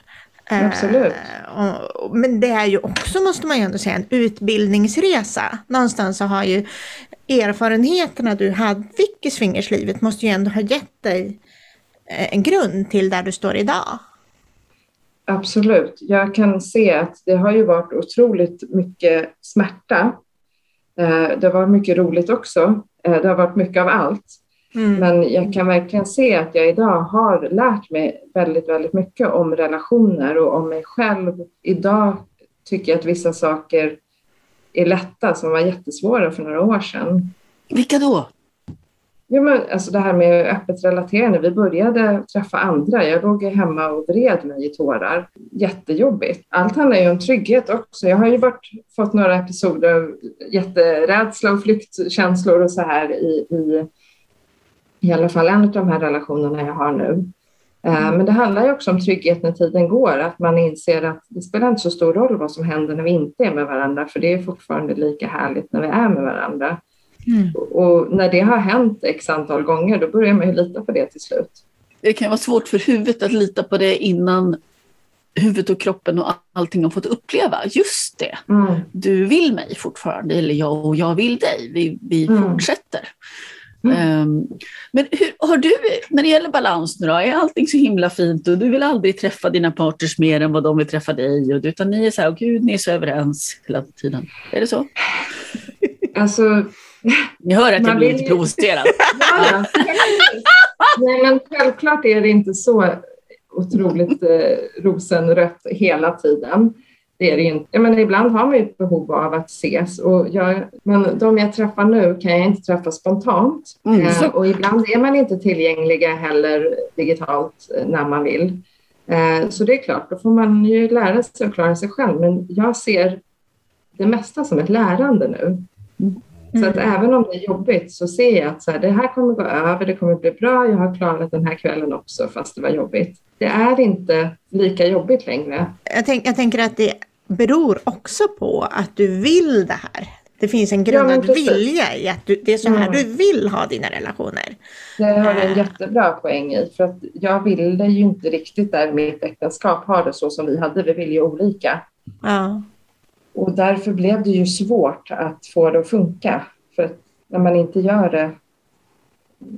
Absolut. Eh, och, men det är ju också, måste man ju ändå säga, en utbildningsresa. Någonstans så har ju erfarenheterna du hade, fick i swingerslivet måste ju ändå ha gett dig eh, en grund till där du står idag. Absolut. Jag kan se att det har ju varit otroligt mycket smärta. Eh, det har varit mycket roligt också. Det har varit mycket av allt. Mm. Men jag kan verkligen se att jag idag har lärt mig väldigt, väldigt mycket om relationer och om mig själv. Idag tycker jag att vissa saker är lätta som var jättesvåra för några år sedan. Vilka då? Jo, men alltså det här med öppet relaterande. Vi började träffa andra. Jag låg hemma och vred mig i tårar. Jättejobbigt. Allt handlar ju om trygghet också. Jag har ju varit, fått några episoder av jätterädsla och flyktkänslor och så här i, i i alla fall en av de här relationerna jag har nu. Eh, mm. Men det handlar ju också om trygghet när tiden går, att man inser att det spelar inte så stor roll vad som händer när vi inte är med varandra, för det är fortfarande lika härligt när vi är med varandra. Mm. Och när det har hänt x antal gånger, då börjar man ju lita på det till slut. Det kan vara svårt för huvudet att lita på det innan huvudet och kroppen och allting har fått uppleva. Just det, mm. du vill mig fortfarande, eller jag och jag vill dig. Vi, vi mm. fortsätter. Mm. Um, men hur, har du, när det gäller balans nu då, är allting så himla fint och du vill aldrig träffa dina partners mer än vad de vill träffa dig? Och, utan ni är så här, oh, gud, ni är så överens hela tiden. Är det så? Alltså... Ni hör att jag blir lite provocerad. ja, Nej, men självklart är det inte så otroligt eh, rosenrött hela tiden. Det är det inte. Jag menar, ibland har man ju ett behov av att ses och jag, men de jag träffar nu kan jag inte träffa spontant. Mm. Eh, och ibland är man inte tillgängliga heller digitalt eh, när man vill. Eh, så det är klart, då får man ju lära sig att klara sig själv. Men jag ser det mesta som ett lärande nu. Mm. Så att även om det är jobbigt så ser jag att så här, det här kommer gå över, det kommer bli bra, jag har klarat den här kvällen också fast det var jobbigt. Det är inte lika jobbigt längre. Jag, tänk, jag tänker att det beror också på att du vill det här. Det finns en grundad ja, vilja i att du, det är så här mm. du vill ha dina relationer. Det har du en jättebra poäng i. För att jag ville ju inte riktigt där mitt äktenskap ha det så som vi hade. Vi vill ju olika. Ja. Och därför blev det ju svårt att få det att funka. För att när man inte gör det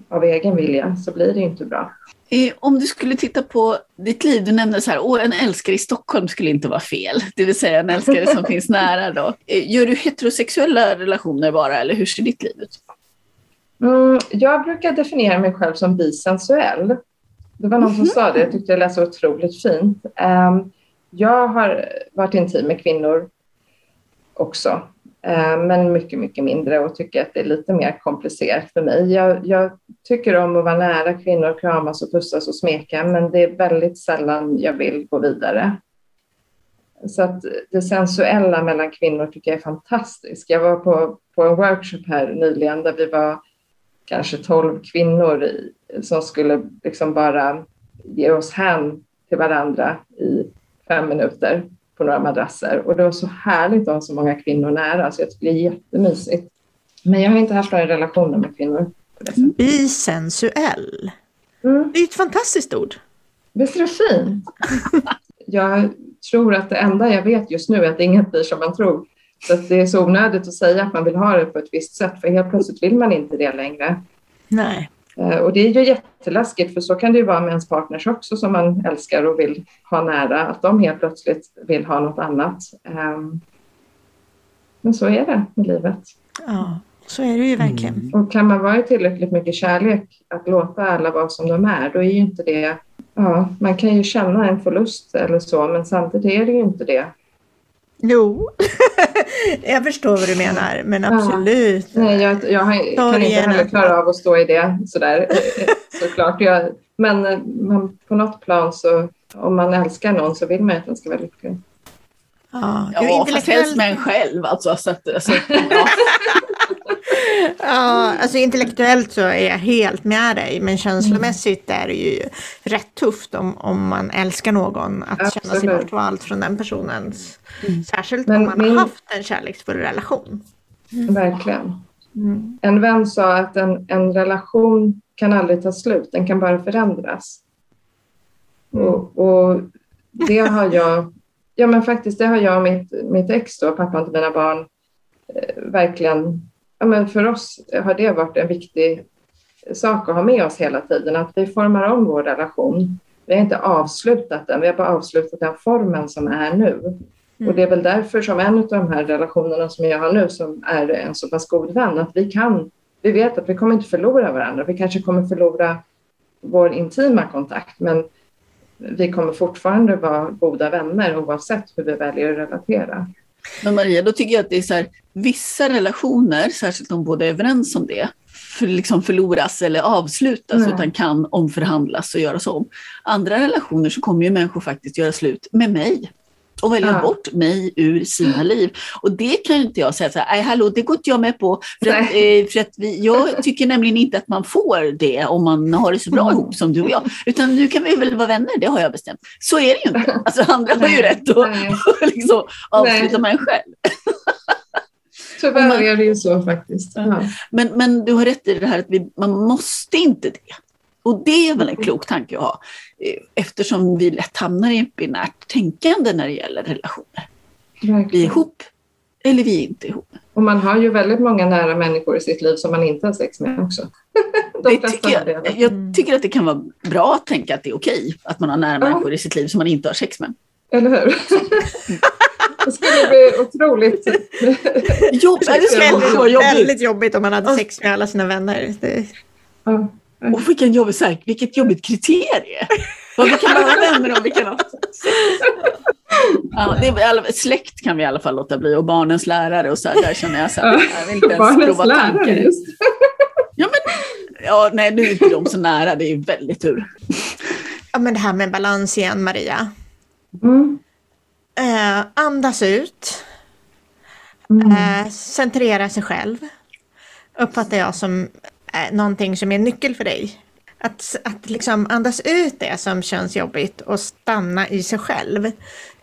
av egen vilja så blir det inte bra. Eh, om du skulle titta på ditt liv, du nämnde så här, Åh, en älskare i Stockholm skulle inte vara fel, det vill säga en älskare som finns nära då. Eh, gör du heterosexuella relationer bara eller hur ser ditt liv ut? Mm, jag brukar definiera mig själv som bisensuell. Det var någon som mm. sa det, jag tyckte det lät så otroligt fint. Um, jag har varit intim med kvinnor också. Eh, men mycket, mycket mindre och tycker att det är lite mer komplicerat för mig. Jag, jag, tycker om att vara nära kvinnor, kramas och pussas och smeka, men det är väldigt sällan jag vill gå vidare. Så att det sensuella mellan kvinnor tycker jag är fantastiskt. Jag var på, på en workshop här nyligen där vi var kanske tolv kvinnor i, som skulle liksom bara ge oss hän till varandra i fem minuter på några madrasser och det var så härligt att ha så många kvinnor nära så jag tycker det är jättemysigt. Men jag har inte haft några relationer med kvinnor. Bisensuell. Mm. Det är ett fantastiskt ord. Visst är det fint? jag tror att det enda jag vet just nu är att inget blir som man tror. Så det är så onödigt att säga att man vill ha det på ett visst sätt för helt plötsligt vill man inte det längre. Nej. Eh, och det är ju jätteläskigt för så kan det ju vara med ens partners också som man älskar och vill ha nära, att de helt plötsligt vill ha något annat. Ehm, men så är det med livet. Ja, så är det ju verkligen. Mm. Och kan man vara i tillräckligt mycket kärlek att låta alla vara som de är, då är ju inte det... Ja, man kan ju känna en förlust eller så, men samtidigt är det ju inte det. Jo, jag förstår vad du menar, men absolut. Ja. Nej, jag, jag har, kan inte heller klara av att stå i det sådär, eh, såklart. Jag, men, eh, men på något plan så, om man älskar någon så vill man att den ska vara lycklig. Ja, ja fast helst med en själv alltså. Så att, alltså, ja. Ja, alltså intellektuellt så är jag helt med dig, men känslomässigt är det ju rätt tufft om, om man älskar någon att känna sig Absolut. bortvald från den personens. Särskilt Men om man min- har haft en kärleksfull relation. Verkligen. Mm. En vän sa att en, en relation kan aldrig ta slut, den kan bara förändras. Mm. Och, och det har jag, ja men faktiskt det har jag och mitt, mitt ex då, pappan till mina barn, eh, verkligen, ja men för oss har det varit en viktig sak att ha med oss hela tiden, att vi formar om vår relation. Vi har inte avslutat den, vi har bara avslutat den formen som är nu. Och det är väl därför som en av de här relationerna som jag har nu, som är en så pass god vän, att vi kan, vi vet att vi kommer inte förlora varandra. Vi kanske kommer förlora vår intima kontakt, men vi kommer fortfarande vara goda vänner oavsett hur vi väljer att relatera. Men Maria, då tycker jag att det är så här, vissa relationer, särskilt om båda är överens om det, för liksom förloras eller avslutas Nej. utan kan omförhandlas och göras om. Andra relationer så kommer ju människor faktiskt göra slut med mig och välja Ja. bort mig ur sina liv. Och det kan inte jag säga så här, hallå, det går inte jag med på. För att, eh, för att vi, jag tycker nämligen inte att man får det om man har det så bra Mm. ihop som du och jag. Utan nu kan vi väl vara vänner, det har jag bestämt. Så är det ju inte. Alltså andra har ju rätt att liksom, avsluta med en själv. Tyvärr man- är det ju så faktiskt. Ja. Men, men du har rätt i det här att vi, man måste inte det. Och det är väl en klok tanke att ha. Eh, Eftersom vi lätt hamnar i ett binärt tänkande när det gäller relationer. Vi är Verkligen. ihop eller vi är inte ihop. Och man har ju väldigt många nära människor i sitt liv som man inte har sex med också. De Det tycker har det. jag, jag tycker att det kan vara bra att tänka att det är okej att man har nära Ja. människor i sitt liv som man inte har sex med. Eller hur? Det skulle bli otroligt... Jo, det skulle Väldigt, jobbigt. väldigt jobbigt om man hade sex med alla sina vänner. Det, Ja. Och vilken jobbig, så här, vilket jobbigt kriterie. Vad vi kan vara vänner om vi kan ha. Ja, det är, släkt kan vi i alla fall låta bli och barnens lärare och så här, där känner jag så här, Ja. jag vill inte ens Barnens prova lärare tanken. just. Ja, nej, nu är inte de så nära, det är ju väldigt tur. ja, men det här med balans igen, Maria. Mm. Eh, andas ut. Mm. Eh, centrera sig själv. Uppfattar jag som någonting som är en nyckel för dig. Att, att liksom andas ut det som känns jobbigt och stanna i sig själv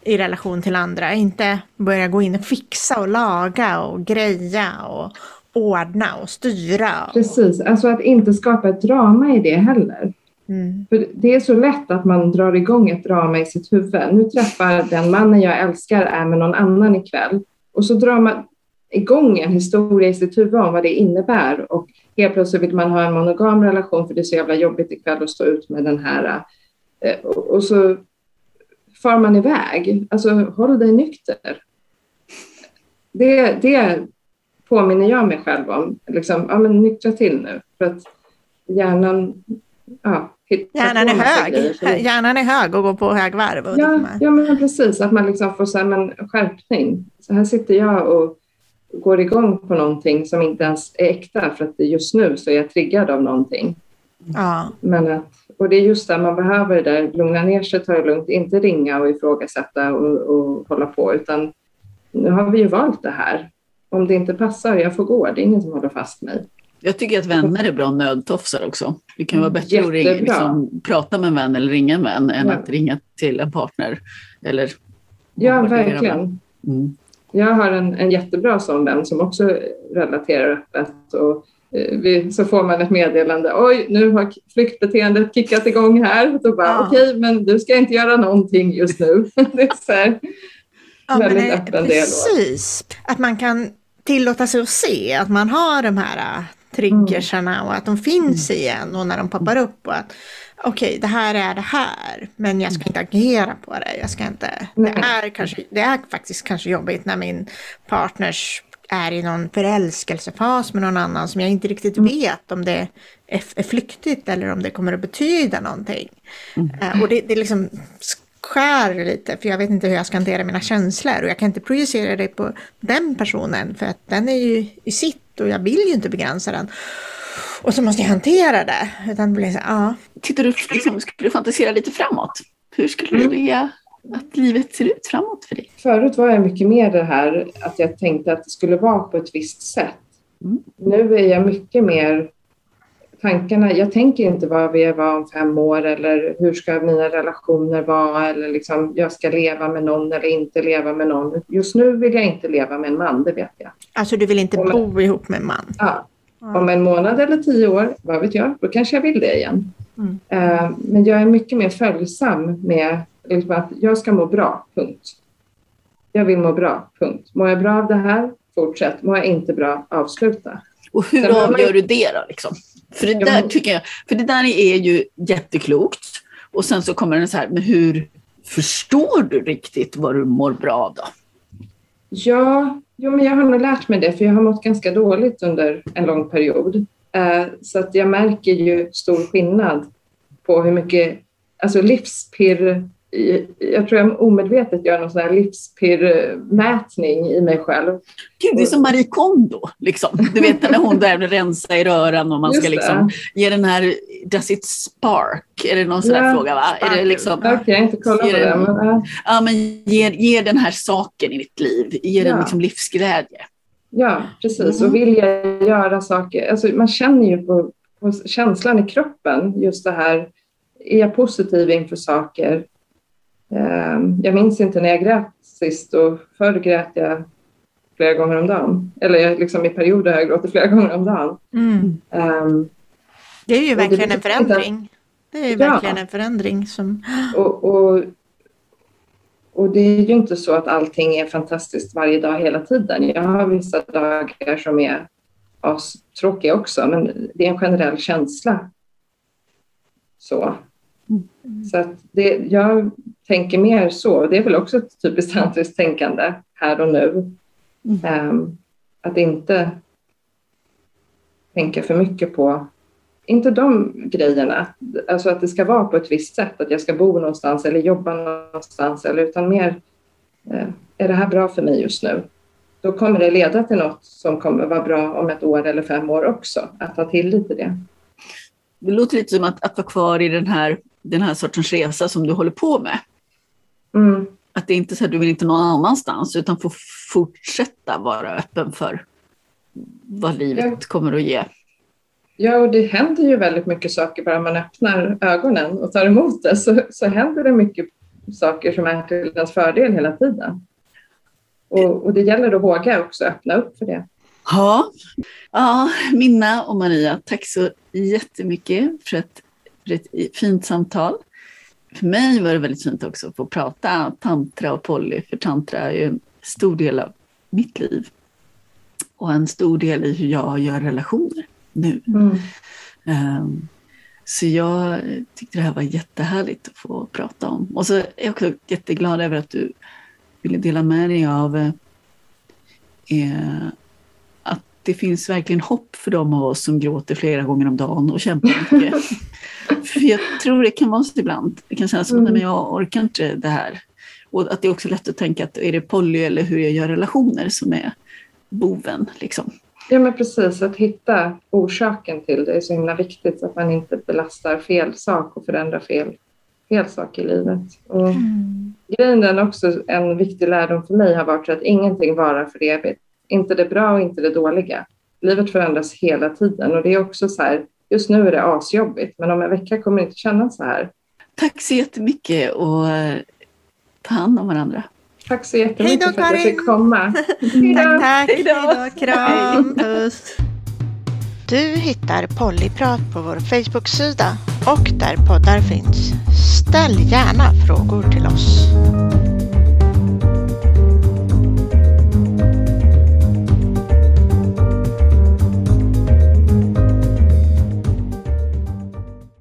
i relation till andra. Inte börja gå in och fixa och laga och greja och ordna och styra. Precis, alltså att inte skapa ett drama i det heller. Mm. För det är så lätt att man drar igång ett drama i sitt huvud. Nu träffar den mannen jag älskar är med någon annan ikväll. Och så drar man igång en historia i sitt huvud om vad det innebär. Och helt plötsligt vill man ha en monogam relation för det är så jävla jobbigt ikväll att stå ut med den här. eh, Och så far man iväg. Alltså håll dig nykter. Det, det påminner jag mig själv om. Liksom, ja, men nyktra till nu. För att hjärnan ja, Hjärnan är hög. grejer. Hjärnan är hög och går på högvarv. Ja, liksom, ja, men precis. Att man liksom får så här, men skärpning. Så här sitter jag och går igång på någonting som inte ens är äkta för att just nu så är jag triggad av någonting. ja. Men att, och det är just där man behöver det där, lugna ner sig, ta det lugnt, inte ringa och ifrågasätta och, och hålla på, utan nu har vi ju valt det här. Om det inte passar, jag får gå, det är ingen som håller fast mig. Jag tycker att vänner är bra nödtofsar också. Det kan vara bättre att ringa, Jättebra. liksom, prata med en vän eller ringa en vän än Ja. att ringa till en partner. Eller Ja, verkligen. Mm. Jag har en, en jättebra sån vän som också relaterar öppet och eh, vi, så får man ett meddelande. Oj, nu har flyktbeteendet kickat igång här. Då bara, Ja. okej, men du ska inte göra någonting just nu. det är så här, Ja, väldigt det- öppen dialog. Precis. Att man kan tillåta sig att se att man har de här äh, triggersarna och att de finns igen och när de poppar upp och att okej, det här är det här, men jag ska inte agera på det. Jag ska inte, det är, kanske, det är faktiskt kanske jobbigt när min partners är i någon förälskelsefas med någon annan som jag inte riktigt vet om det är, är flyktigt eller om det kommer att betyda någonting. Eh, och det, det liksom skär lite, för jag vet inte hur jag ska hantera mina känslor och jag kan inte projicera det på den personen för att den är ju i sitt och jag vill ju inte begränsa den. Och så måste jag hantera det. Utan det blir så, ja. Tittar du, liksom, skulle du fantisera lite framåt? Hur skulle du vilja att livet ser ut framåt för dig? Förut var jag mycket mer det här att jag tänkte att det skulle vara på ett visst sätt. Mm. Nu är jag mycket mer tankarna, jag tänker inte vad vi var om fem år eller hur ska mina relationer vara eller liksom jag ska leva med någon eller inte leva med någon. Just nu vill jag inte leva med en man, det vet jag. Alltså du vill inte om, bo ihop med en man? Ja. Om en månad eller tio år, vad vet jag, då kanske jag vill det igen. Mm. Uh, men jag är mycket mer följsam med liksom att jag ska må bra, punkt. Jag vill må bra, punkt. Mår jag bra av det här, fortsätt. Mår jag inte bra, avsluta. Och hur Sen avgör man... du det då? Liksom? För det, där, tycker jag, för det där är ju jätteklokt. Och sen så kommer den så här, men hur förstår du riktigt vad du mår bra av då? Ja, jo, men jag har nog lärt mig det, för jag har mått ganska dåligt under en lång period. Eh, så att jag märker ju stor skillnad på hur mycket alltså livspirr jag tror jag omedvetet gör någon sån här livspirrmätning i mig själv. Gud, det är som Marie Kondo, liksom. Du vet när hon där rensa i röran och man ska liksom ge den här, does it spark? Är det någon sån ja, fråga? Va? Är det liksom, Okej, okay, inte kollat på det. Men, uh. Ja, men ge, ge den här saken i ditt liv, ge ja. den liksom livsglädje. Ja, precis. Mm. Och vill jag göra saker, alltså man känner ju på, på känslan i kroppen, just det här, är jag positiv inför saker? Ehm, jag minns inte när jag grät sist och förr grät jag flera gånger om dagen. Eller liksom i perioder har jag gråtit flera gånger om dagen. Mm. Um, det är ju verkligen en förändring. Det är ju ja. verkligen en förändring som... Och, och, och det är ju inte så att allting är fantastiskt varje dag hela tiden. Jag har vissa dagar som är tråkiga också, men det är en generell känsla. Så. Mm. Så att det, jag tänker mer så. Det är väl också ett typiskt tantriskt tänkande här och nu. Mm. Um, att inte tänka för mycket på, inte de grejerna, alltså att det ska vara på ett visst sätt, att jag ska bo någonstans eller jobba någonstans, eller utan mer, uh, är det här bra för mig just nu? Då kommer det leda till något som kommer vara bra om ett år eller fem år också, att ta till lite det. Det låter lite som att, att vara kvar i den här, den här sortens resa som du håller på med. Mm. Att det är inte så att du vill inte någon annanstans utan få fortsätta vara öppen för vad livet ja. kommer att ge. Ja, och det händer ju väldigt mycket saker bara man öppnar ögonen och tar emot det så, så händer det mycket saker som är till ens fördel hela tiden. Och, och det gäller att våga också öppna upp för det. Ja. ja, Minna och Maria, tack så jättemycket för för ett fint samtal för mig var det väldigt fint också att få prata tantra och poly, för tantra är ju en stor del av mitt liv. Och en stor del i hur jag gör relationer nu. Mm. Um, så jag tyckte det här var jättehärligt att få prata om. Och så är jag också jätteglad över att du ville dela med dig av eh, att det finns verkligen hopp för de av oss som gråter flera gånger om dagen och kämpar mycket. För jag tror det kan vara så ibland. Det kan kännas som mm. att jag orkar inte det här. Och att det är också lätt att tänka att är det poly eller hur jag gör relationer som är boven. Liksom. Ja men precis, att hitta orsaken till det är så himla viktigt så att man inte belastar fel sak och förändrar fel, fel sak i livet. Och mm. Grejen är också, en viktig lärdom för mig har varit att ingenting varar för evigt. Inte det bra och inte det dåliga. Livet förändras hela tiden och det är också så här, just nu är det asjobbigt, men om en vecka kommer det inte kännas så här. Tack så jättemycket och eh, ta hand om varandra. Tack så jättemycket Hejdå, för att jag fick komma. tack, tack. Hej då. Kram. Puss. Du hittar Pollyprat på vår Facebook-sida och där poddar finns. Ställ gärna frågor till oss.